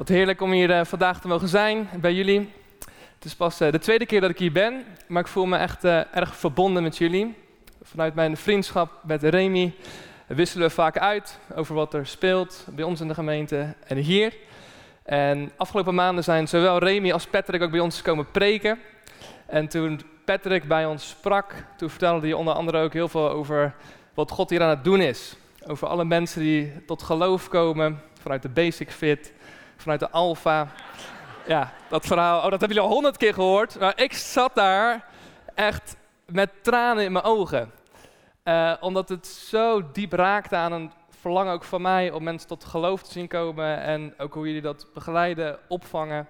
Wat heerlijk om hier uh, vandaag te mogen zijn bij jullie. Het is pas uh, de tweede keer dat ik hier ben, maar ik voel me echt uh, erg verbonden met jullie. Vanuit mijn vriendschap met Remy wisselen we vaak uit over wat er speelt bij ons in de gemeente en hier. En afgelopen maanden zijn zowel Remy als Patrick ook bij ons komen preken. En toen Patrick bij ons sprak, toen vertelde hij onder andere ook heel veel over wat God hier aan het doen is. Over alle mensen die tot geloof komen vanuit de Basic Fit, vanuit de Alpha. Ja, dat verhaal, oh, dat hebben jullie al honderd keer gehoord. Maar ik zat daar echt met tranen in mijn ogen. Uh, omdat het zo diep raakte aan een verlangen ook van mij om mensen tot geloof te zien komen. En ook hoe jullie dat begeleiden, opvangen.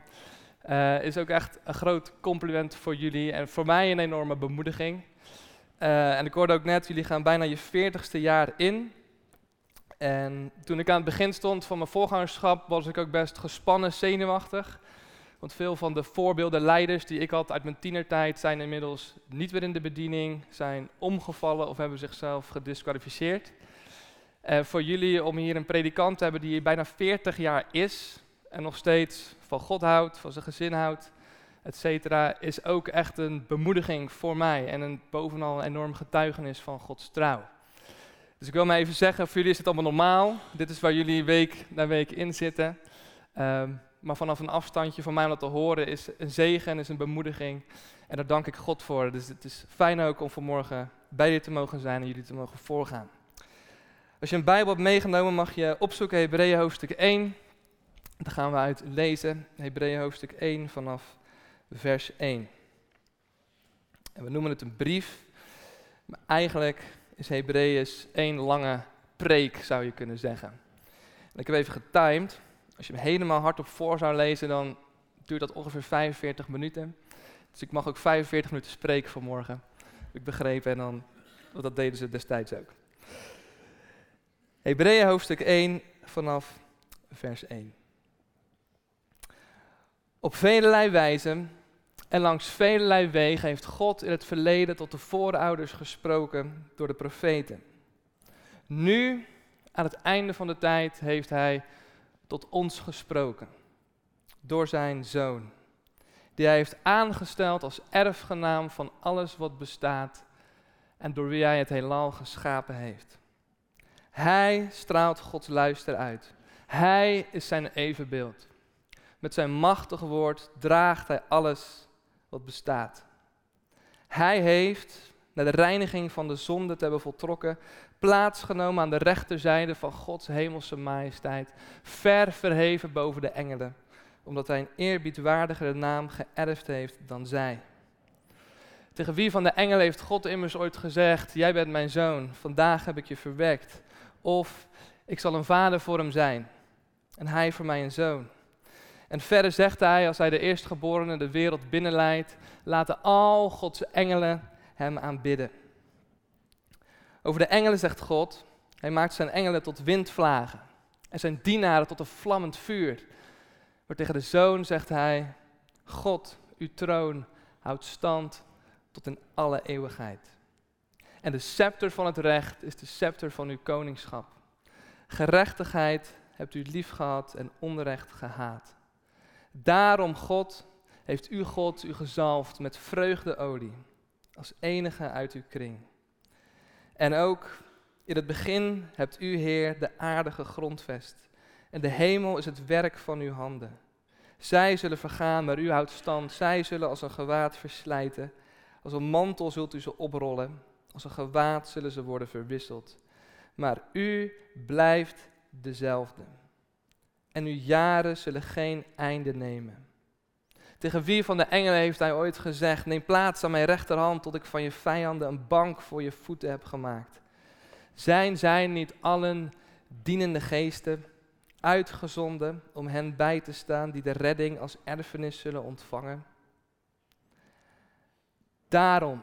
Uh, is ook echt een groot compliment voor jullie en voor mij een enorme bemoediging. Uh, en ik hoorde ook net, jullie gaan bijna je veertigste jaar in. En toen ik aan het begin stond van mijn voorgangerschap, was ik ook best gespannen, zenuwachtig. Want veel van de voorbeelden, leiders die ik had uit mijn tienertijd, zijn inmiddels niet meer in de bediening, zijn omgevallen of hebben zichzelf gedisqualificeerd. En voor jullie om hier een predikant te hebben die bijna 40 jaar is en nog steeds van God houdt, van zijn gezin houdt, et is ook echt een bemoediging voor mij en een, bovenal een enorm getuigenis van Gods trouw. Dus ik wil maar even zeggen, voor jullie is het allemaal normaal. Dit is waar jullie week na week in zitten. Um, maar vanaf een afstandje van mij om te horen is een zegen en is een bemoediging. En daar dank ik God voor. Dus het is fijn ook om vanmorgen bij jullie te mogen zijn en jullie te mogen voorgaan. Als je een Bijbel hebt meegenomen, mag je opzoeken Hebreeën hoofdstuk 1. Dan gaan we uit lezen. Hebreeën hoofdstuk 1 vanaf vers 1. En we noemen het een brief. Maar eigenlijk is één lange preek, zou je kunnen zeggen. En ik heb even getimed. Als je hem helemaal hardop voor zou lezen, dan duurt dat ongeveer 45 minuten. Dus ik mag ook 45 minuten spreken vanmorgen. Heb ik begrepen en dan, want dat deden ze destijds ook. Hebreeën hoofdstuk 1 vanaf vers 1. Op velelei wijzen en langs velelei wegen heeft God in het verleden tot de voorouders gesproken door de profeten. Nu, aan het einde van de tijd, heeft Hij tot ons gesproken door Zijn Zoon, die Hij heeft aangesteld als erfgenaam van alles wat bestaat en door wie Hij het heelal geschapen heeft. Hij straalt Gods luister uit. Hij is zijn evenbeeld. Met zijn machtig woord draagt hij alles wat bestaat. Hij heeft, na de reiniging van de zonde te hebben voltrokken, plaatsgenomen aan de rechterzijde van Gods hemelse majesteit, ver verheven boven de engelen, omdat hij een eerbiedwaardigere naam geërfd heeft dan zij. Tegen wie van de engelen heeft God immers ooit gezegd: Jij bent mijn zoon, vandaag heb ik je verwekt. Of ik zal een vader voor hem zijn en hij voor mij een zoon. En verder zegt hij, als hij de eerstgeborene de wereld binnenleidt, laten al Gods engelen hem aanbidden. Over de engelen zegt God, hij maakt zijn engelen tot windvlagen en zijn dienaren tot een vlammend vuur. Maar tegen de zoon zegt hij, God, uw troon houdt stand tot in alle eeuwigheid. En de scepter van het recht is de scepter van uw koningschap. Gerechtigheid hebt u lief gehad en onrecht gehaat. Daarom, God, heeft u God u gezalfd met vreugdeolie, als enige uit uw kring. En ook in het begin hebt u, Heer, de aardige grondvest. En de hemel is het werk van uw handen. Zij zullen vergaan, maar u houdt stand. Zij zullen als een gewaad verslijten. Als een mantel zult u ze oprollen. Als een gewaad zullen ze worden verwisseld. Maar u blijft dezelfde en uw jaren zullen geen einde nemen. Tegen wie van de engelen heeft hij ooit gezegd: Neem plaats aan mijn rechterhand tot ik van je vijanden een bank voor je voeten heb gemaakt? Zijn zij niet allen dienende geesten, uitgezonden om hen bij te staan die de redding als erfenis zullen ontvangen. Daarom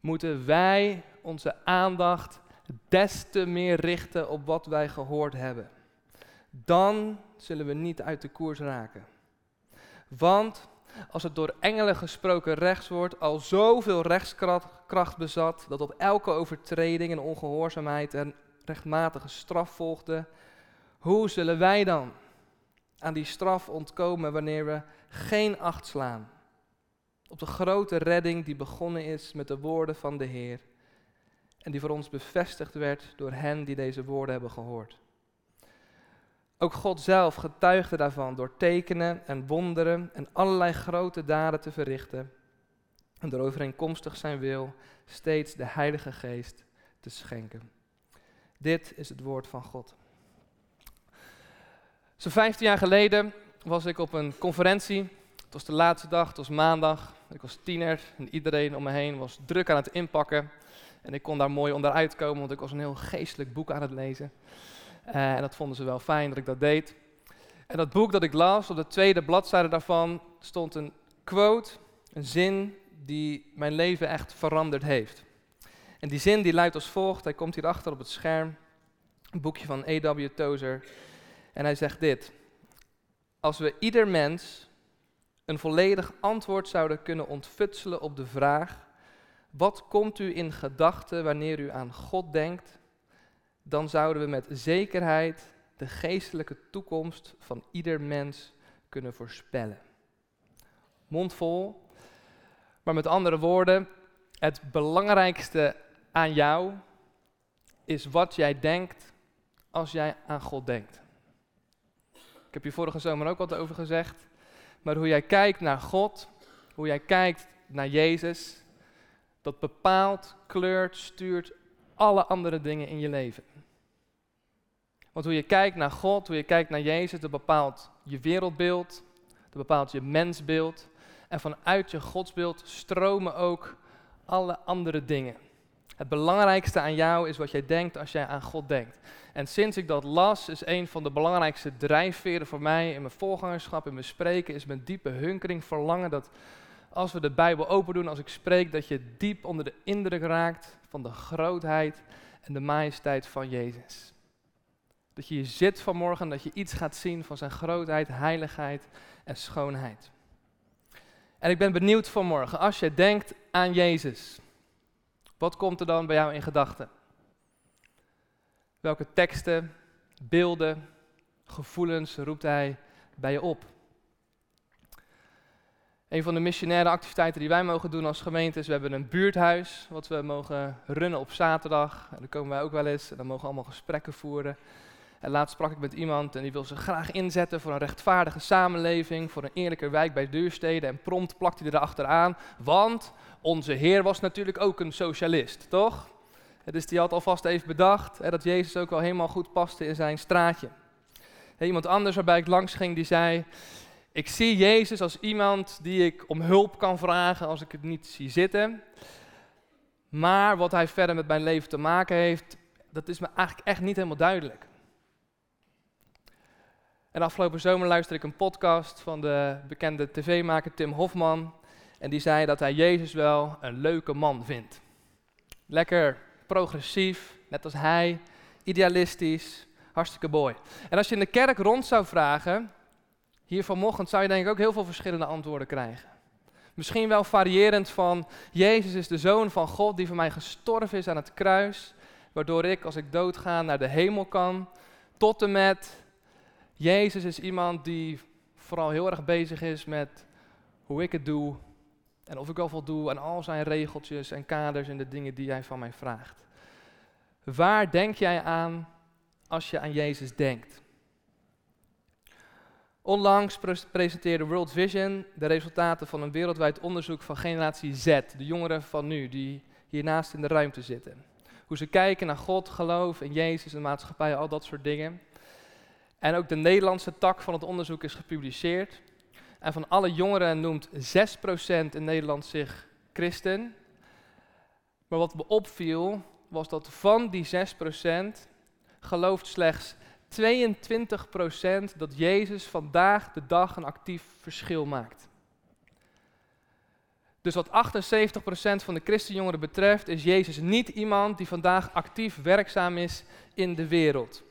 moeten wij onze aandacht des te meer richten op wat wij gehoord hebben. Dan zullen we niet uit de koers raken. Want als het door engelen gesproken rechtswoord al zoveel rechtskracht bezat, dat op elke overtreding en ongehoorzaamheid een rechtmatige straf volgde, hoe zullen wij dan aan die straf ontkomen wanneer we geen acht slaan op de grote redding die begonnen is met de woorden van de Heer en die voor ons bevestigd werd door hen die deze woorden hebben gehoord? Ook God zelf getuigde daarvan door tekenen en wonderen en allerlei grote daden te verrichten. En door overeenkomstig zijn wil steeds de Heilige Geest te schenken. Dit is het woord van God. Zo'n 15 jaar geleden was ik op een conferentie. Het was de laatste dag, het was maandag. Ik was tiener en iedereen om me heen was druk aan het inpakken. En ik kon daar mooi onderuit komen, want ik was een heel geestelijk boek aan het lezen. Uh, en dat vonden ze wel fijn dat ik dat deed. En dat boek dat ik las, op de tweede bladzijde daarvan, stond een quote, een zin die mijn leven echt veranderd heeft. En die zin die luidt als volgt, hij komt hierachter op het scherm, een boekje van A.W. Tozer. En hij zegt dit, als we ieder mens een volledig antwoord zouden kunnen ontfutselen op de vraag, wat komt u in gedachten wanneer u aan God denkt, dan zouden we met zekerheid de geestelijke toekomst van ieder mens kunnen voorspellen. Mondvol, maar met andere woorden, het belangrijkste aan jou is wat jij denkt als jij aan God denkt. Ik heb je vorige zomer ook wat over gezegd, maar hoe jij kijkt naar God, hoe jij kijkt naar Jezus, dat bepaalt, kleurt, stuurt alle andere dingen in je leven. Want hoe je kijkt naar God, hoe je kijkt naar Jezus, dat bepaalt je wereldbeeld, dat bepaalt je mensbeeld. En vanuit je godsbeeld stromen ook alle andere dingen. Het belangrijkste aan jou is wat jij denkt als jij aan God denkt. En sinds ik dat las, is een van de belangrijkste drijfveren voor mij in mijn voorgangerschap, in mijn spreken, is mijn diepe hunkering, verlangen dat als we de Bijbel open doen, als ik spreek, dat je diep onder de indruk raakt van de grootheid en de majesteit van Jezus. Dat je hier zit vanmorgen, dat je iets gaat zien van zijn grootheid, heiligheid en schoonheid. En ik ben benieuwd vanmorgen, als je denkt aan Jezus, wat komt er dan bij jou in gedachten? Welke teksten, beelden, gevoelens roept hij bij je op? Een van de missionaire activiteiten die wij mogen doen als gemeente is, we hebben een buurthuis, wat we mogen runnen op zaterdag. En daar komen wij ook wel eens en dan mogen we allemaal gesprekken voeren. En laatst sprak ik met iemand en die wil zich graag inzetten voor een rechtvaardige samenleving, voor een eerlijke wijk bij duursteden. En prompt plakt hij erachteraan, want onze Heer was natuurlijk ook een socialist, toch? Dus die had alvast even bedacht dat Jezus ook wel helemaal goed paste in zijn straatje. Iemand anders waarbij ik langs ging, die zei, ik zie Jezus als iemand die ik om hulp kan vragen als ik het niet zie zitten. Maar wat hij verder met mijn leven te maken heeft, dat is me eigenlijk echt niet helemaal duidelijk. En afgelopen zomer luisterde ik een podcast van de bekende tv-maker Tim Hofman. En die zei dat hij Jezus wel een leuke man vindt. Lekker progressief, net als hij, idealistisch, hartstikke mooi. En als je in de kerk rond zou vragen, hier vanochtend zou je denk ik ook heel veel verschillende antwoorden krijgen. Misschien wel variërend van, Jezus is de Zoon van God die voor mij gestorven is aan het kruis, waardoor ik als ik doodga naar de hemel kan, tot en met Jezus is iemand die vooral heel erg bezig is met hoe ik het doe en of ik wel voldoe aan al zijn regeltjes en kaders en de dingen die hij van mij vraagt. Waar denk jij aan als je aan Jezus denkt? Onlangs presenteerde World Vision de resultaten van een wereldwijd onderzoek van generatie Z, de jongeren van nu, die hiernaast in de ruimte zitten. Hoe ze kijken naar God, geloof in Jezus en maatschappij, al dat soort dingen. En ook de Nederlandse tak van het onderzoek is gepubliceerd. En van alle jongeren noemt 6% in Nederland zich christen. Maar wat me opviel, was dat van die 6% gelooft slechts 22% dat Jezus vandaag de dag een actief verschil maakt. Dus wat 78% van de christenjongeren betreft, is Jezus niet iemand die vandaag actief werkzaam is in de wereld.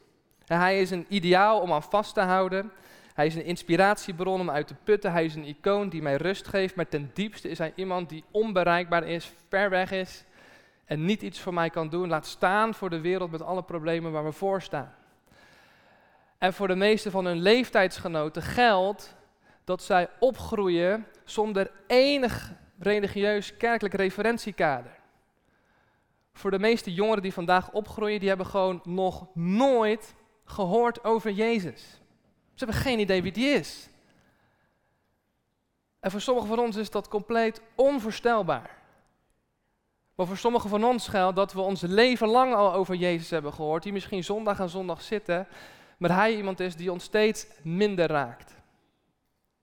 Hij is een ideaal om aan vast te houden. Hij is een inspiratiebron om uit te putten. Hij is een icoon die mij rust geeft. Maar ten diepste is hij iemand die onbereikbaar is, ver weg is en niet iets voor mij kan doen. Laat staan voor de wereld met alle problemen waar we voor staan. En voor de meeste van hun leeftijdsgenoten geldt dat zij opgroeien zonder enig religieus kerkelijk referentiekader. Voor de meeste jongeren die vandaag opgroeien, die hebben gewoon nog nooit gehoord over Jezus. Ze hebben geen idee wie die is. En voor sommigen van ons is dat compleet onvoorstelbaar. Maar voor sommigen van ons geldt dat we ons leven lang al over Jezus hebben gehoord, die misschien zondag aan zondag zitten, maar hij iemand is die ons steeds minder raakt.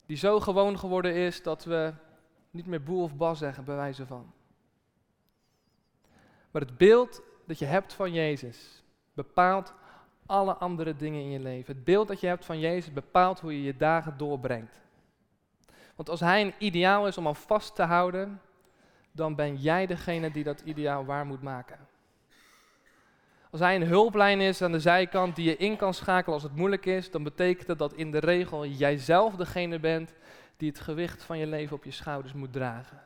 Die zo gewoon geworden is dat we niet meer boel of bas zeggen, bij wijze van. Maar het beeld dat je hebt van Jezus bepaalt alle andere dingen in je leven. Het beeld dat je hebt van Jezus bepaalt hoe je je dagen doorbrengt. Want als Hij een ideaal is om aan vast te houden, dan ben jij degene die dat ideaal waar moet maken. Als hij een hulplijn is aan de zijkant die je in kan schakelen als het moeilijk is, dan betekent dat dat in de regel jij zelf degene bent die het gewicht van je leven op je schouders moet dragen.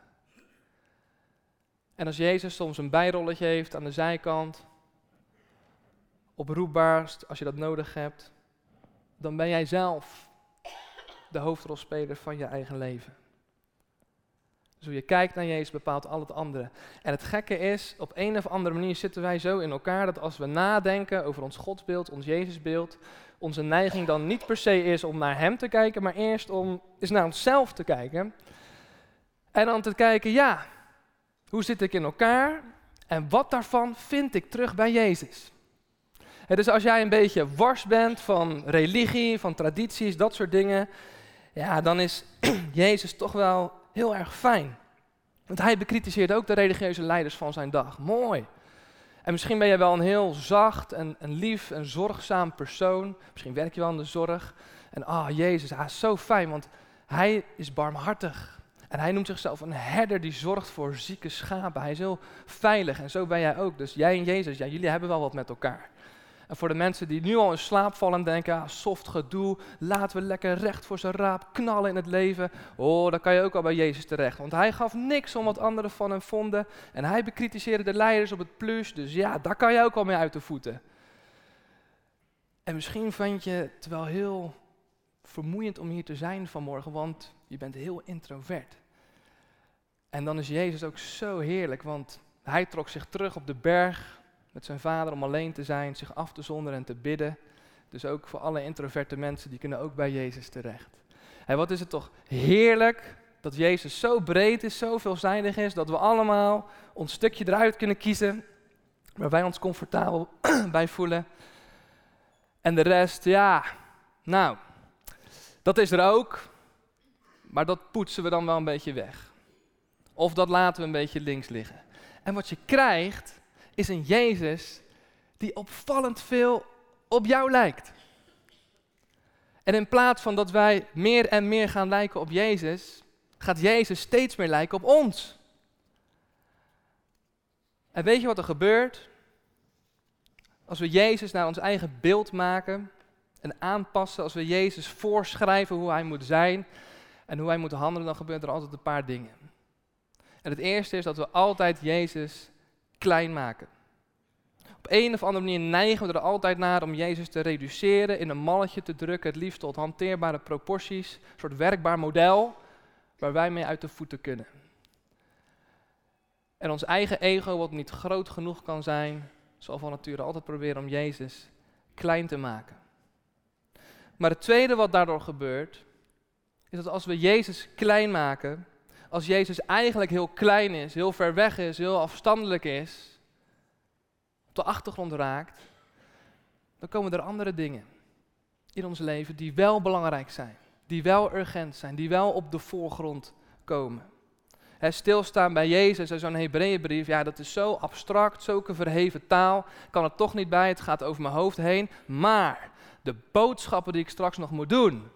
En als Jezus soms een bijrolletje heeft aan de zijkant, oproepbaar als je dat nodig hebt, dan ben jij zelf de hoofdrolspeler van je eigen leven. Dus hoe je kijkt naar Jezus bepaalt al het andere. En het gekke is, op een of andere manier zitten wij zo in elkaar dat als we nadenken over ons godsbeeld, ons Jezusbeeld, onze neiging dan niet per se is om naar Hem te kijken, maar eerst om eens naar onszelf te kijken. En dan te kijken, ja, hoe zit ik in elkaar en wat daarvan vind ik terug bij Jezus? dus als jij een beetje wars bent van religie, van tradities, dat soort dingen, ja, dan is Jezus toch wel heel erg fijn. Want hij bekritiseerde ook de religieuze leiders van zijn dag. Mooi. En misschien ben je wel een heel zacht en, lief en zorgzaam persoon. Misschien werk je wel in de zorg. En ah, oh, Jezus, hij is zo fijn, want hij is barmhartig. En hij noemt zichzelf een herder die zorgt voor zieke schapen. Hij is heel veilig en zo ben jij ook. Dus jij en Jezus, jullie hebben wel wat met elkaar. En voor de mensen die nu al in slaap vallen en denken, ah, soft gedoe, laten we lekker recht voor zijn raap knallen in het leven. Oh, dan kan je ook al bij Jezus terecht. Want hij gaf niks om wat anderen van hem vonden. En hij bekritiseerde de leiders op het plus. Dus ja, daar kan je ook al mee uit de voeten. En misschien vind je het wel heel vermoeiend om hier te zijn vanmorgen, want je bent heel introvert. En dan is Jezus ook zo heerlijk, want hij trok zich terug op de berg met zijn vader om alleen te zijn, zich af te zonderen en te bidden. Dus ook voor alle introverte mensen, die kunnen ook bij Jezus terecht. En wat is het toch heerlijk dat Jezus zo breed is, zo veelzijdig is, dat we allemaal ons stukje eruit kunnen kiezen waar wij ons comfortabel bij voelen. En de rest, ja, nou, dat is er ook, maar dat poetsen we dan wel een beetje weg. Of dat laten we een beetje links liggen. En wat je krijgt, is een Jezus die opvallend veel op jou lijkt. En in plaats van dat wij meer en meer gaan lijken op Jezus, gaat Jezus steeds meer lijken op ons. En weet je wat er gebeurt? Als we Jezus naar ons eigen beeld maken en aanpassen, als we Jezus voorschrijven hoe hij moet zijn en hoe hij moet handelen, dan gebeuren er altijd een paar dingen. En het eerste is dat we altijd Jezus klein maken. Op een of andere manier neigen we er altijd naar om Jezus te reduceren, in een malletje te drukken, het liefst tot hanteerbare proporties, een soort werkbaar model waar wij mee uit de voeten kunnen. En ons eigen ego, wat niet groot genoeg kan zijn, zal van nature altijd proberen om Jezus klein te maken. Maar het tweede wat daardoor gebeurt, is dat als we Jezus klein maken, als Jezus eigenlijk heel klein is, heel ver weg is, heel afstandelijk is, de achtergrond raakt, dan komen er andere dingen in ons leven die wel belangrijk zijn, die wel urgent zijn, die wel op de voorgrond komen. He, stilstaan bij Jezus en zo'n Hebreeënbrief, ja, dat is zo abstract, zulke verheven taal, kan er toch niet bij, het gaat over mijn hoofd heen. Maar de boodschappen die ik straks nog moet doen.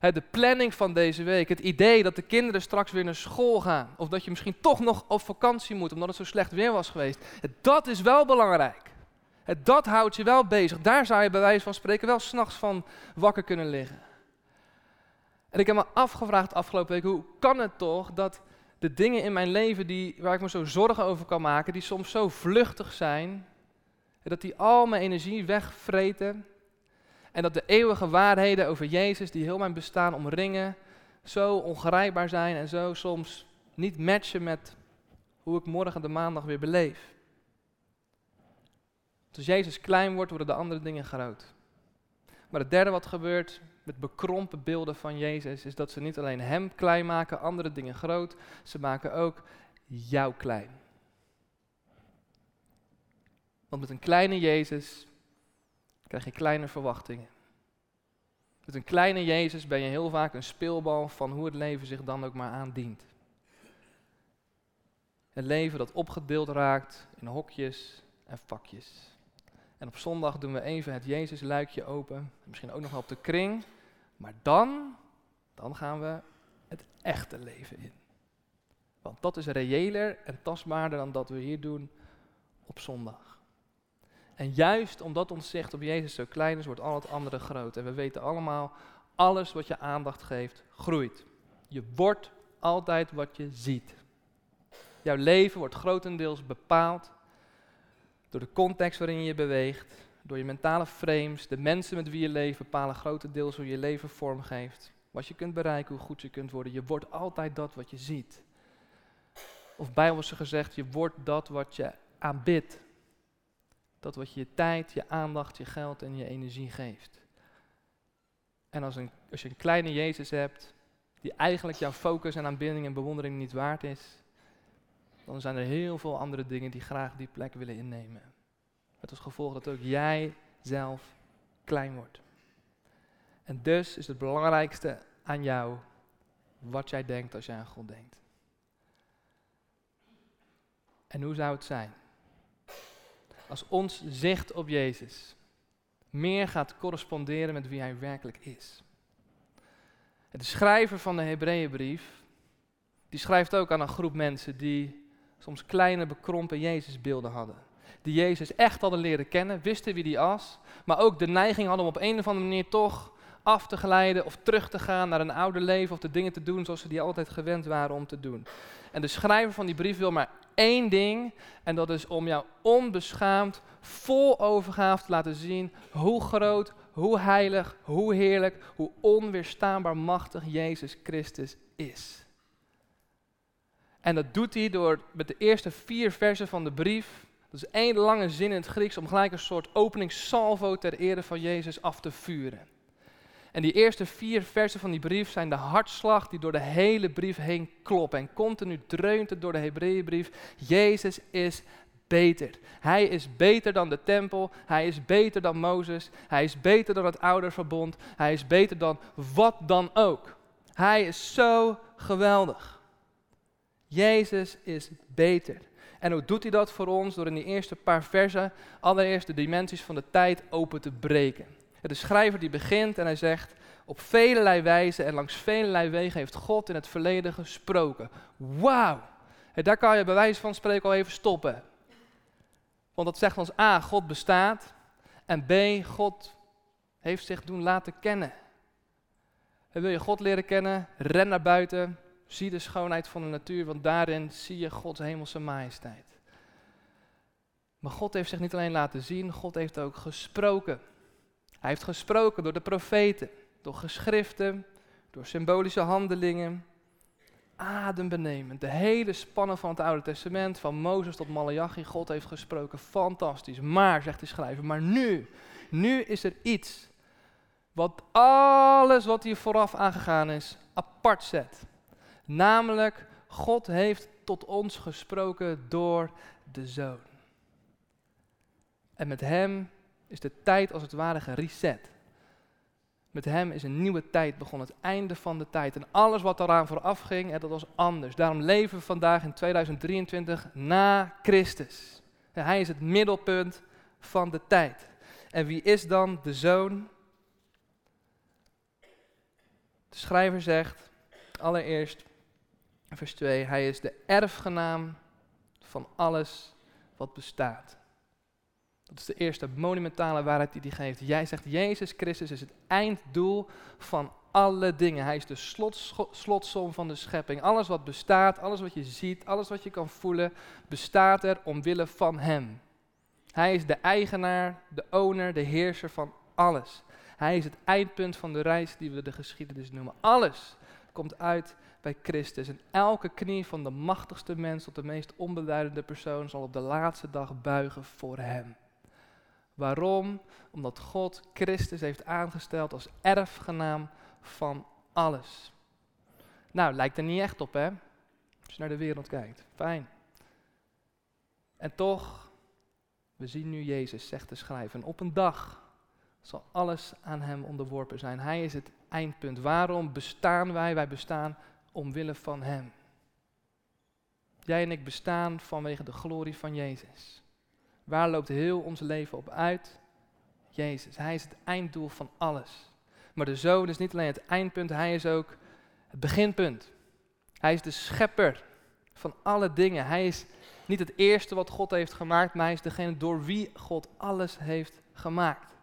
De planning van deze week, het idee dat de kinderen straks weer naar school gaan. Of dat je misschien toch nog op vakantie moet omdat het zo slecht weer was geweest. Dat is wel belangrijk. Dat houdt je wel bezig. Daar zou je bij wijze van spreken wel s'nachts van wakker kunnen liggen. En ik heb me afgevraagd afgelopen week, hoe kan het toch dat de dingen in mijn leven die, waar ik me zo zorgen over kan maken, die soms zo vluchtig zijn, dat die al mijn energie wegvreten. En dat de eeuwige waarheden over Jezus, die heel mijn bestaan omringen, zo ongrijpbaar zijn en zo soms niet matchen met hoe ik morgen de maandag weer beleef. als Jezus klein wordt, worden de andere dingen groot. Maar het derde wat gebeurt met bekrompen beelden van Jezus, is dat ze niet alleen Hem klein maken, andere dingen groot, ze maken ook jou klein. Want met een kleine Jezus krijg je kleine verwachtingen. Met een kleine Jezus ben je heel vaak een speelbal van hoe het leven zich dan ook maar aandient. Een leven dat opgedeeld raakt in hokjes en vakjes. En op zondag doen we even het Jezus-luikje open. Misschien ook nog wel op de kring. Maar dan, dan gaan we het echte leven in. Want dat is reëler en tastbaarder dan dat we hier doen op zondag. En juist omdat ons zicht op Jezus zo klein is, wordt al het andere groot. En we weten allemaal, alles wat je aandacht geeft, groeit. Je wordt altijd wat je ziet. Jouw leven wordt grotendeels bepaald door de context waarin je je beweegt, door je mentale frames, de mensen met wie je leeft bepalen grotendeels hoe je leven vormgeeft. Wat je kunt bereiken, hoe goed je kunt worden. Je wordt altijd dat wat je ziet. Of bijbels gezegd, je wordt dat wat je aanbidt. Dat wat je je tijd, je aandacht, je geld en je energie geeft. En als, een, als je een kleine Jezus hebt, die eigenlijk jouw focus en aanbidding en bewondering niet waard is, dan zijn er heel veel andere dingen die graag die plek willen innemen. Met als gevolg dat ook jij zelf klein wordt. En dus is het belangrijkste aan jou wat jij denkt als jij aan God denkt. En hoe zou het zijn als ons zicht op Jezus meer gaat corresponderen met wie Hij werkelijk is? De schrijver van de Hebreeënbrief, die schrijft ook aan een groep mensen die soms kleine bekrompen Jezusbeelden hadden die Jezus echt hadden leren kennen, wisten wie die was, maar ook de neiging hadden om op een of andere manier toch af te glijden of terug te gaan naar een oude leven of de dingen te doen zoals ze die altijd gewend waren om te doen. En de schrijver van die brief wil maar één ding en dat is om jou onbeschaamd, vol overgave te laten zien hoe groot, hoe heilig, hoe heerlijk, hoe onweerstaanbaar machtig Jezus Christus is. En dat doet hij door met de eerste vier versen van de brief dat is één lange zin in het Grieks om gelijk een soort openingssalvo ter ere van Jezus af te vuren. En die eerste vier versen van die brief zijn de hartslag die door de hele brief heen klopt. En continu dreunt het door de Hebreeënbrief. Jezus is beter. Hij is beter dan de tempel. Hij is beter dan Mozes. Hij is beter dan het oude verbond. Hij is beter dan wat dan ook. Hij is zo geweldig. Jezus is beter. En hoe doet hij dat voor ons? Door in die eerste paar versen allereerst de dimensies van de tijd open te breken. De schrijver die begint en hij zegt, op velelei wijze en langs velelei wegen heeft God in het verleden gesproken. Wauw! Daar kan je bij wijze van spreken al even stoppen. Want dat zegt ons A, God bestaat. En B, God heeft zich doen laten kennen. En wil je God leren kennen? Ren naar buiten, Zie de schoonheid van de natuur, want daarin zie je Gods hemelse majesteit. Maar God heeft zich niet alleen laten zien, God heeft ook gesproken. Hij heeft gesproken door de profeten, door geschriften, door symbolische handelingen. Adembenemend. De hele spannen van het Oude Testament, van Mozes tot Malachi, God heeft gesproken. Fantastisch. Maar, zegt de schrijver, maar nu, nu is er iets wat alles wat hier vooraf aangegaan is, apart zet. Namelijk, God heeft tot ons gesproken door de Zoon. En met Hem is de tijd als het ware gereset. Met hem is een nieuwe tijd begonnen, het einde van de tijd. En alles wat eraan vooraf ging, dat was anders. Daarom leven we vandaag in 2023 na Christus. Hij is het middelpunt van de tijd. En wie is dan de zoon? De schrijver zegt allereerst, vers 2, hij is de erfgenaam van alles wat bestaat. Dat is de eerste monumentale waarheid die hij geeft. Jij zegt, Jezus Christus is het einddoel van alle dingen. Hij is de slotsom van de schepping. Alles wat bestaat, alles wat je ziet, alles wat je kan voelen, bestaat er omwille van Hem. Hij is de eigenaar, de owner, de heerser van alles. Hij is het eindpunt van de reis die we de geschiedenis noemen. Alles komt uit bij Christus. En elke knie van de machtigste mens tot de meest onbeduidende persoon zal op de laatste dag buigen voor Hem. Waarom? Omdat God Christus heeft aangesteld als erfgenaam van alles. Nou, lijkt er niet echt op, hè? Als je naar de wereld kijkt. Fijn. En toch, we zien nu Jezus, zegt de schrijver, op een dag zal alles aan hem onderworpen zijn. Hij is het eindpunt. Waarom bestaan wij? Wij bestaan omwille van hem. Jij en ik bestaan vanwege de glorie van Jezus. Waar loopt heel ons leven op uit? Jezus. Hij is het einddoel van alles. Maar de zoon is niet alleen het eindpunt, hij is ook het beginpunt. Hij is de schepper van alle dingen. Hij is niet het eerste wat God heeft gemaakt, maar hij is degene door wie God alles heeft gemaakt.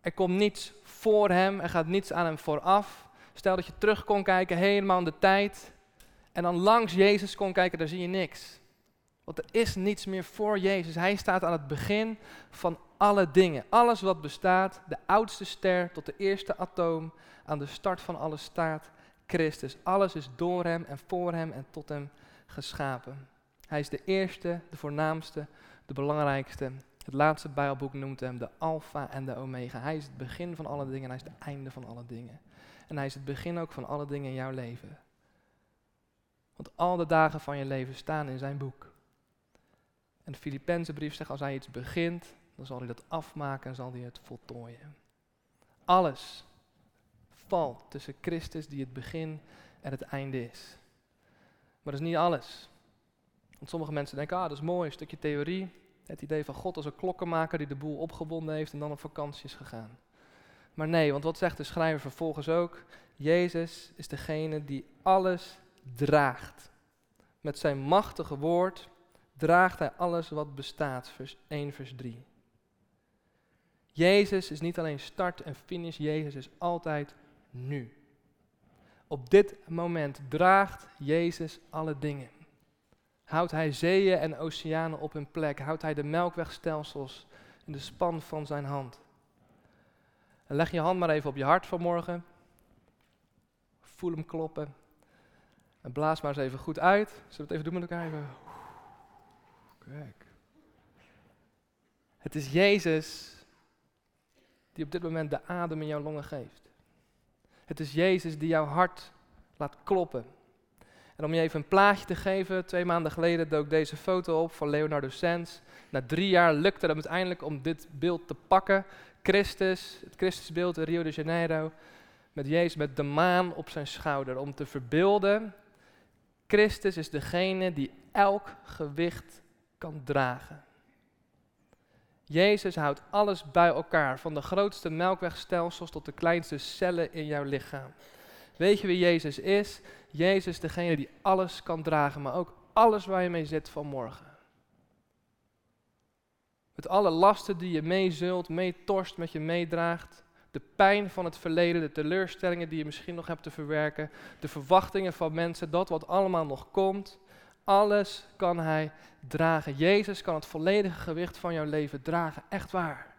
Er komt niets voor hem, er gaat niets aan hem vooraf. Stel dat je terug kon kijken helemaal in de tijd en dan langs Jezus kon kijken, daar zie je niks. Want er is niets meer voor Jezus. Hij staat aan het begin van alle dingen. Alles wat bestaat, de oudste ster tot de eerste atoom, aan de start van alles staat Christus. Alles is door Hem en voor Hem en tot Hem geschapen. Hij is de eerste, de voornaamste, de belangrijkste. Het laatste Bijbelboek noemt Hem de Alpha en de Omega. Hij is het begin van alle dingen en Hij is het einde van alle dingen. En Hij is het begin ook van alle dingen in jouw leven. Want al de dagen van je leven staan in Zijn boek. En de Filippense brief zegt, als hij iets begint, dan zal hij dat afmaken en zal hij het voltooien. Alles valt tussen Christus die het begin en het einde is. Maar dat is niet alles. Want sommige mensen denken, ah dat is mooi, een stukje theorie. Het idee van God als een klokkenmaker die de boel opgebonden heeft en dan op vakantie is gegaan. Maar nee, want wat zegt de schrijver vervolgens ook? Jezus is degene die alles draagt. Met zijn machtige woord draagt hij alles wat bestaat. Vers 1, vers 3. Jezus is niet alleen start en finish, Jezus is altijd nu. Op dit moment draagt Jezus alle dingen. Houdt hij zeeën en oceanen op hun plek. Houdt hij de melkwegstelsels in de span van zijn hand. Leg je hand maar even op je hart vanmorgen. Voel hem kloppen. En blaas maar eens even goed uit. Zullen we het even doen met elkaar? Even. Het is Jezus die op dit moment de adem in jouw longen geeft. Het is Jezus die jouw hart laat kloppen. En om je even een plaatje te geven, twee maanden geleden dook deze foto op van Leonardo Sens. Na drie jaar lukte het uiteindelijk om dit beeld te pakken. Christus, het Christusbeeld in Rio de Janeiro, met Jezus met de maan op zijn schouder. Om te verbeelden, Christus is degene die elk gewicht kan dragen. Jezus houdt alles bij elkaar, van de grootste melkwegstelsels tot de kleinste cellen in jouw lichaam. Weet je wie Jezus is? Jezus is degene die alles kan dragen, maar ook alles waar je mee zit vanmorgen. Met alle lasten die je meezult, meetorst, met je meedraagt. De pijn van het verleden, de teleurstellingen die je misschien nog hebt te verwerken. De verwachtingen van mensen, dat wat allemaal nog komt. Alles kan Hij dragen. Jezus kan het volledige gewicht van jouw leven dragen, echt waar.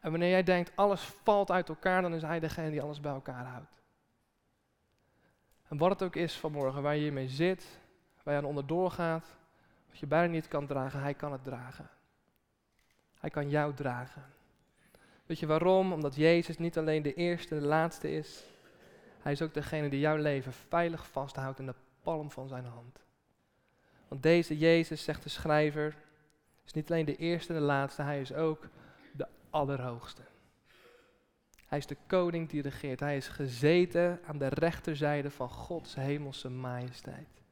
En wanneer jij denkt, alles valt uit elkaar, dan is Hij degene die alles bij elkaar houdt. En wat het ook is vanmorgen, waar je hiermee zit, waar je aan onderdoor gaat, wat je bijna niet kan dragen, Hij kan het dragen. Hij kan jou dragen. Weet je waarom? Omdat Jezus niet alleen de eerste en de laatste is. Hij is ook degene die jouw leven veilig vasthoudt in de palm van zijn hand. Want deze Jezus, zegt de schrijver, is niet alleen de eerste en de laatste, hij is ook de allerhoogste. Hij is de koning die regeert. Hij is gezeten aan de rechterzijde van Gods hemelse majesteit.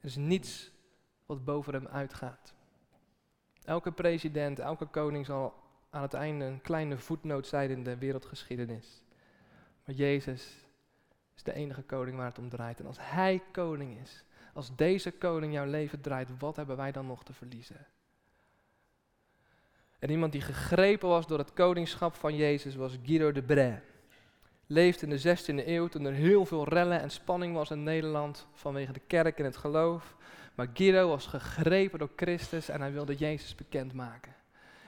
Er is niets wat boven hem uitgaat. Elke president, elke koning zal aan het einde een kleine voetnoot zijn in de wereldgeschiedenis. Maar Jezus is de enige koning waar het om draait. En als Hij koning is, als deze koning jouw leven draait, wat hebben wij dan nog te verliezen? En iemand die gegrepen was door het koningschap van Jezus was Guido de Bray. Leefde in de 16e eeuw toen er heel veel rellen en spanning was in Nederland vanwege de kerk en het geloof. Maar Guido was gegrepen door Christus en hij wilde Jezus bekendmaken.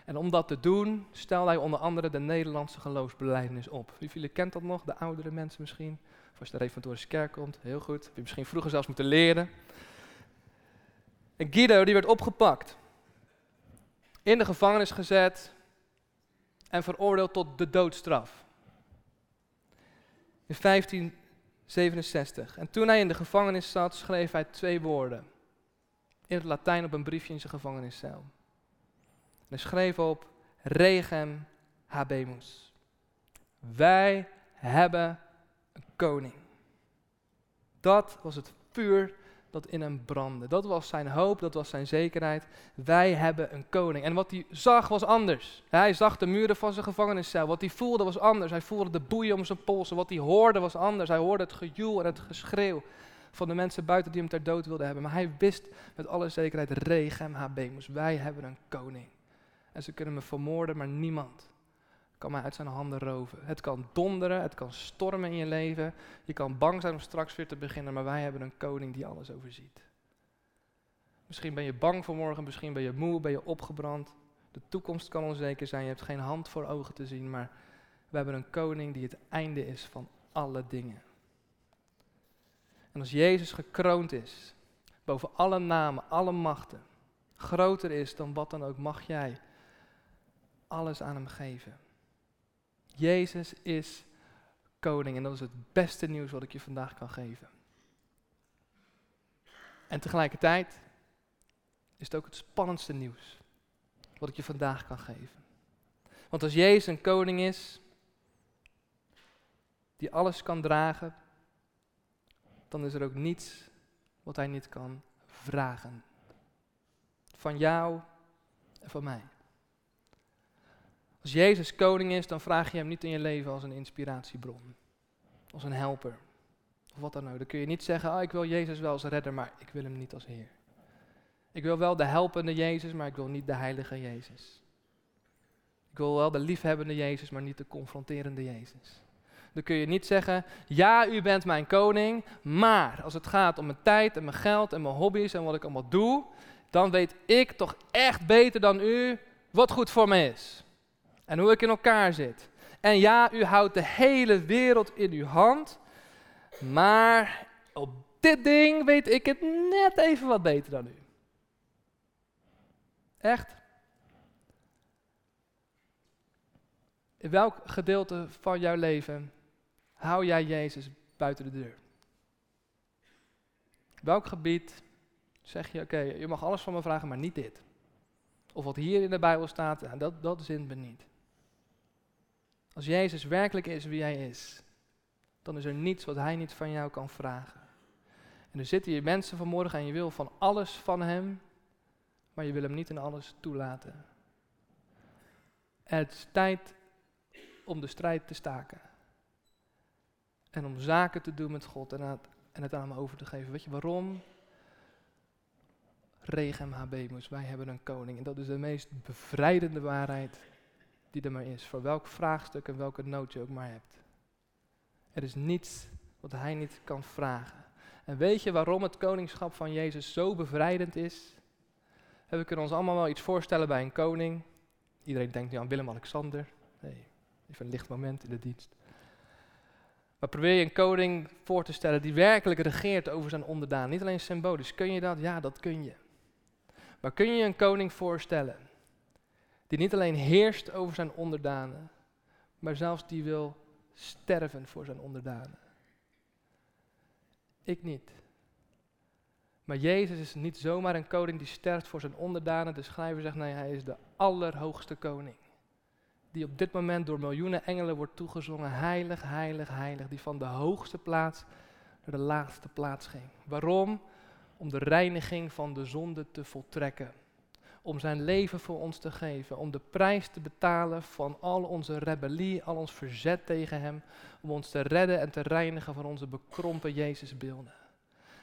En om dat te doen, stelde hij onder andere de Nederlandse geloofsbelijdenis op. Wie jullie kent dat nog? De oudere mensen misschien? Als je de Reformatorische Kerk komt, heel goed. Heb je misschien vroeger zelfs moeten leren. En Guido die werd opgepakt. In de gevangenis gezet en veroordeeld tot de doodstraf. In 1567. En toen hij in de gevangenis zat, schreef hij twee woorden. In het Latijn op een briefje in zijn gevangeniscel. Hij schreef op Regem Habemus. Wij hebben koning. Dat was het vuur dat in hem brandde. Dat was zijn hoop, dat was zijn zekerheid. Wij hebben een koning. En wat hij zag was anders. Hij zag de muren van zijn gevangeniscel. Wat hij voelde was anders. Hij voelde de boeien om zijn polsen. Wat hij hoorde was anders. Hij hoorde het gejoel en het geschreeuw van de mensen buiten die hem ter dood wilden hebben. Maar hij wist met alle zekerheid, regem habemus, wij hebben een koning. En ze kunnen me vermoorden, maar niemand kan mij uit zijn handen roven. Het kan donderen, het kan stormen in je leven. Je kan bang zijn om straks weer te beginnen, maar wij hebben een koning die alles overziet. Misschien ben je bang voor morgen, misschien ben je moe, ben je opgebrand. De toekomst kan onzeker zijn, je hebt geen hand voor ogen te zien, maar we hebben een koning die het einde is van alle dingen. En als Jezus gekroond is, boven alle namen, alle machten, groter is dan wat dan ook, mag jij alles aan hem geven. Jezus is koning en dat is het beste nieuws wat ik je vandaag kan geven. En tegelijkertijd is het ook het spannendste nieuws wat ik je vandaag kan geven. Want als Jezus een koning is, die alles kan dragen, dan is er ook niets wat hij niet kan vragen. Van jou en van mij. Als Jezus koning is, dan vraag je hem niet in je leven als een inspiratiebron, als een helper, of wat dan ook. Dan kun je niet zeggen, ah, ik wil Jezus wel als redder, maar ik wil hem niet als Heer. Ik wil wel de helpende Jezus, maar ik wil niet de heilige Jezus. Ik wil wel de liefhebbende Jezus, maar niet de confronterende Jezus. Dan kun je niet zeggen, ja, u bent mijn koning, maar als het gaat om mijn tijd en mijn geld en mijn hobby's en wat ik allemaal doe, dan weet ik toch echt beter dan u wat goed voor me is. En hoe ik in elkaar zit. En ja, u houdt de hele wereld in uw hand, maar op dit ding weet ik het net even wat beter dan u. Echt? In welk gedeelte van jouw leven hou jij Jezus buiten de deur? Welk gebied zeg je, oké, je mag alles van me vragen, maar niet dit. Of wat hier in de Bijbel staat, dat, dat zint me niet. Als Jezus werkelijk is wie Hij is, dan is er niets wat Hij niet van jou kan vragen. En er zitten hier mensen vanmorgen en je wil van alles van Hem, maar je wil Hem niet in alles toelaten. Het is tijd om de strijd te staken. En om zaken te doen met God en het, aan hem over te geven. Weet je waarom? Regem habemus, wij hebben een koning. En dat is de meest bevrijdende waarheid die er maar is. Voor welk vraagstuk en welke nood je ook maar hebt. Er is niets wat hij niet kan vragen. En weet je waarom het koningschap van Jezus zo bevrijdend is? We kunnen ons allemaal wel iets voorstellen bij een koning. Iedereen denkt nu aan Willem-Alexander. Nee, even een licht moment in de dienst. Maar probeer je een koning voor te stellen die werkelijk regeert over zijn onderdaan. Niet alleen symbolisch. Kun je dat? Ja, dat kun je. Maar kun je een koning voorstellen die niet alleen heerst over zijn onderdanen, maar zelfs die wil sterven voor zijn onderdanen? Ik niet. Maar Jezus is niet zomaar een koning die sterft voor zijn onderdanen. De schrijver zegt, nee, hij is de allerhoogste koning die op dit moment door miljoenen engelen wordt toegezongen. Heilig, heilig, heilig. Die van de hoogste plaats naar de laagste plaats ging. Waarom? Om de reiniging van de zonde te voltrekken. Om zijn leven voor ons te geven, om de prijs te betalen van al onze rebellie, al ons verzet tegen Hem, om ons te redden en te reinigen van onze bekrompen Jezusbeelden.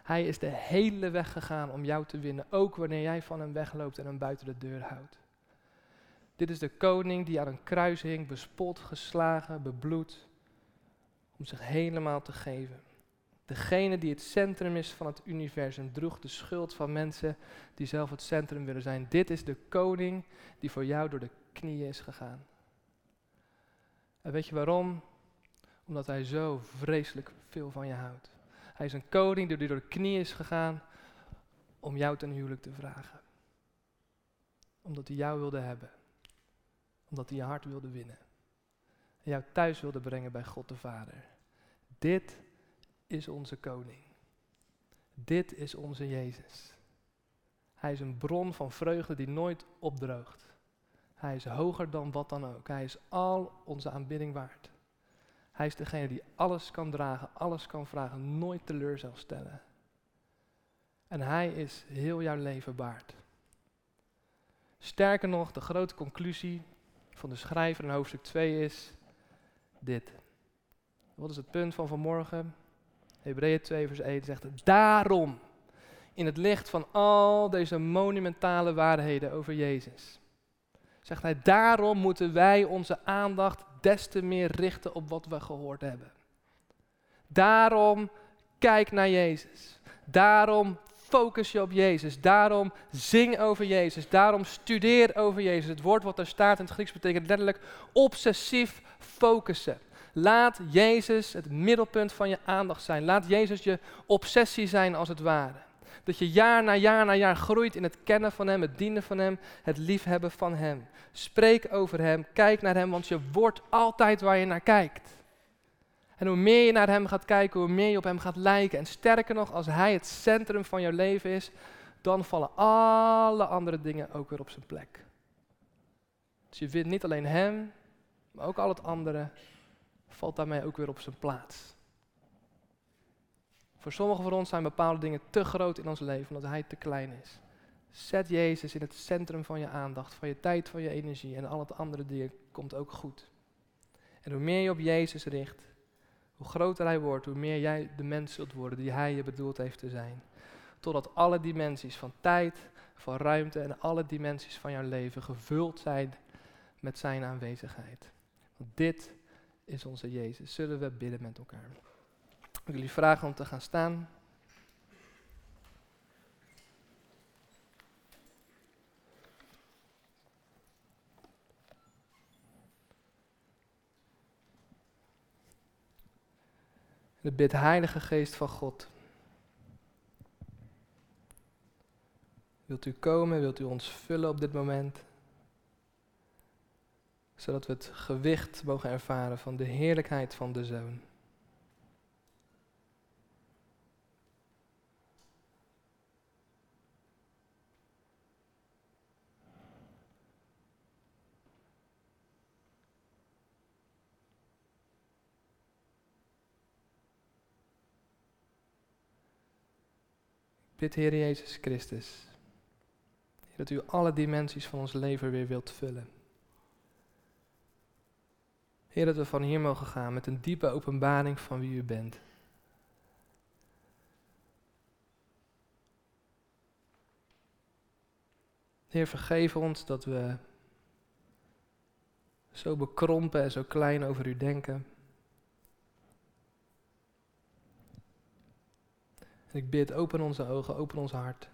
Hij is de hele weg gegaan om jou te winnen, ook wanneer jij van Hem wegloopt en Hem buiten de deur houdt. Dit is de koning die aan een kruis hing, bespot, geslagen, bebloed, om zich helemaal te geven. Degene die het centrum is van het universum droeg de schuld van mensen die zelf het centrum willen zijn. Dit is de koning die voor jou door de knieën is gegaan. En weet je waarom? Omdat hij zo vreselijk veel van je houdt. Hij is een koning die door de knieën is gegaan om jou ten huwelijk te vragen. Omdat hij jou wilde hebben. Omdat hij je hart wilde winnen. En jou thuis wilde brengen bij God de Vader. Dit is onze koning. Dit is onze Jezus. Hij is een bron van vreugde die nooit opdroogt. Hij is hoger dan wat dan ook. Hij is al onze aanbidding waard. Hij is degene die alles kan dragen, alles kan vragen, nooit teleur zal stellen. En hij is heel jouw leven waard. Sterker nog, de grote conclusie van de schrijver in hoofdstuk 2 is dit. Wat is het punt van vanmorgen? Hebreeën 2 vers 1 zegt, daarom, in het licht van al deze monumentale waarheden over Jezus, zegt hij, daarom moeten wij onze aandacht des te meer richten op wat we gehoord hebben. Daarom kijk naar Jezus. Daarom focus je op Jezus. Daarom zing over Jezus. Daarom studeer over Jezus. Het woord wat daar staat in het Grieks betekent letterlijk obsessief focussen. Laat Jezus het middelpunt van je aandacht zijn. Laat Jezus je obsessie zijn als het ware. Dat je jaar na jaar na jaar groeit in het kennen van Hem, het dienen van Hem, het liefhebben van Hem. Spreek over Hem, kijk naar Hem, want je wordt altijd waar je naar kijkt. En hoe meer je naar Hem gaat kijken, hoe meer je op Hem gaat lijken. En sterker nog, als Hij het centrum van jouw leven is, dan vallen alle andere dingen ook weer op zijn plek. Dus je vindt niet alleen Hem, maar ook al het andere valt daarmee ook weer op zijn plaats. Voor sommigen van ons zijn bepaalde dingen te groot in ons leven omdat hij te klein is. Zet Jezus in het centrum van je aandacht, van je tijd, van je energie en al het andere dingen komt ook goed. En hoe meer je op Jezus richt, hoe groter hij wordt, hoe meer jij de mens zult worden die hij je bedoeld heeft te zijn. Totdat alle dimensies van tijd, van ruimte en alle dimensies van jouw leven gevuld zijn met zijn aanwezigheid. Want dit is onze Jezus. Zullen we bidden met elkaar? Ik wil jullie vragen om te gaan staan. De bid Heilige Geest van God. Wilt u komen? Wilt u ons vullen op dit moment? Zodat we het gewicht mogen ervaren van de heerlijkheid van de Zoon. bid, Heer Jezus Christus, dat u alle dimensies van ons leven weer wilt vullen. Heer, dat we van hier mogen gaan met een diepe openbaring van wie u bent. Heer, vergeef ons dat we zo bekrompen en zo klein over u denken. En ik bid, open onze ogen, open ons hart,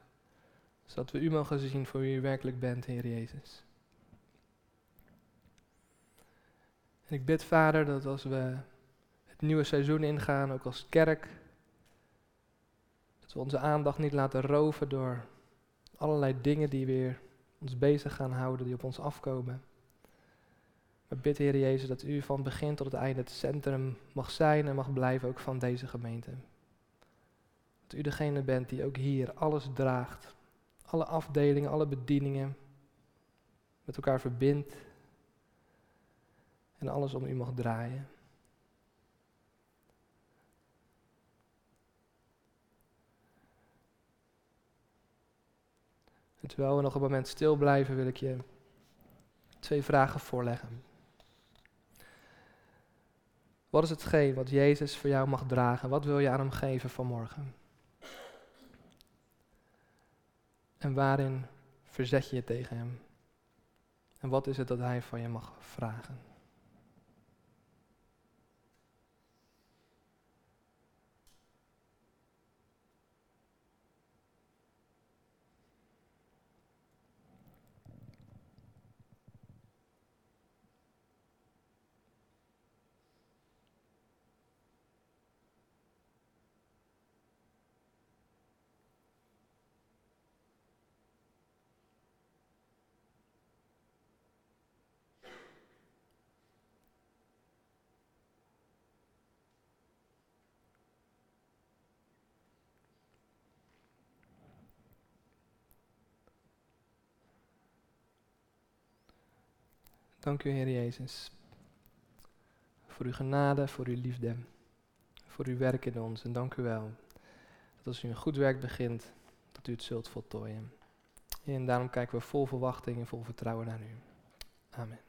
zodat we u mogen zien voor wie u werkelijk bent, Heer Jezus. En ik bid, Vader, dat als we het nieuwe seizoen ingaan, ook als kerk, dat we onze aandacht niet laten roven door allerlei dingen die weer ons bezig gaan houden, die op ons afkomen. Maar bid, Heer Jezus, dat u van begin tot het einde het centrum mag zijn en mag blijven ook van deze gemeente. Dat u degene bent die ook hier alles draagt. Alle afdelingen, alle bedieningen met elkaar verbindt en alles om u mag draaien. En terwijl we nog een moment stil blijven, wil ik je twee vragen voorleggen. Wat is hetgeen wat Jezus voor jou mag dragen? Wat wil je aan hem geven vanmorgen? En waarin verzet je je tegen hem? En wat is het dat hij van je mag vragen? Dank u, Heer Jezus, voor uw genade, voor uw liefde, voor uw werk in ons. En dank u wel dat als u een goed werk begint, dat u het zult voltooien. En daarom kijken we vol verwachting en vol vertrouwen naar u. Amen.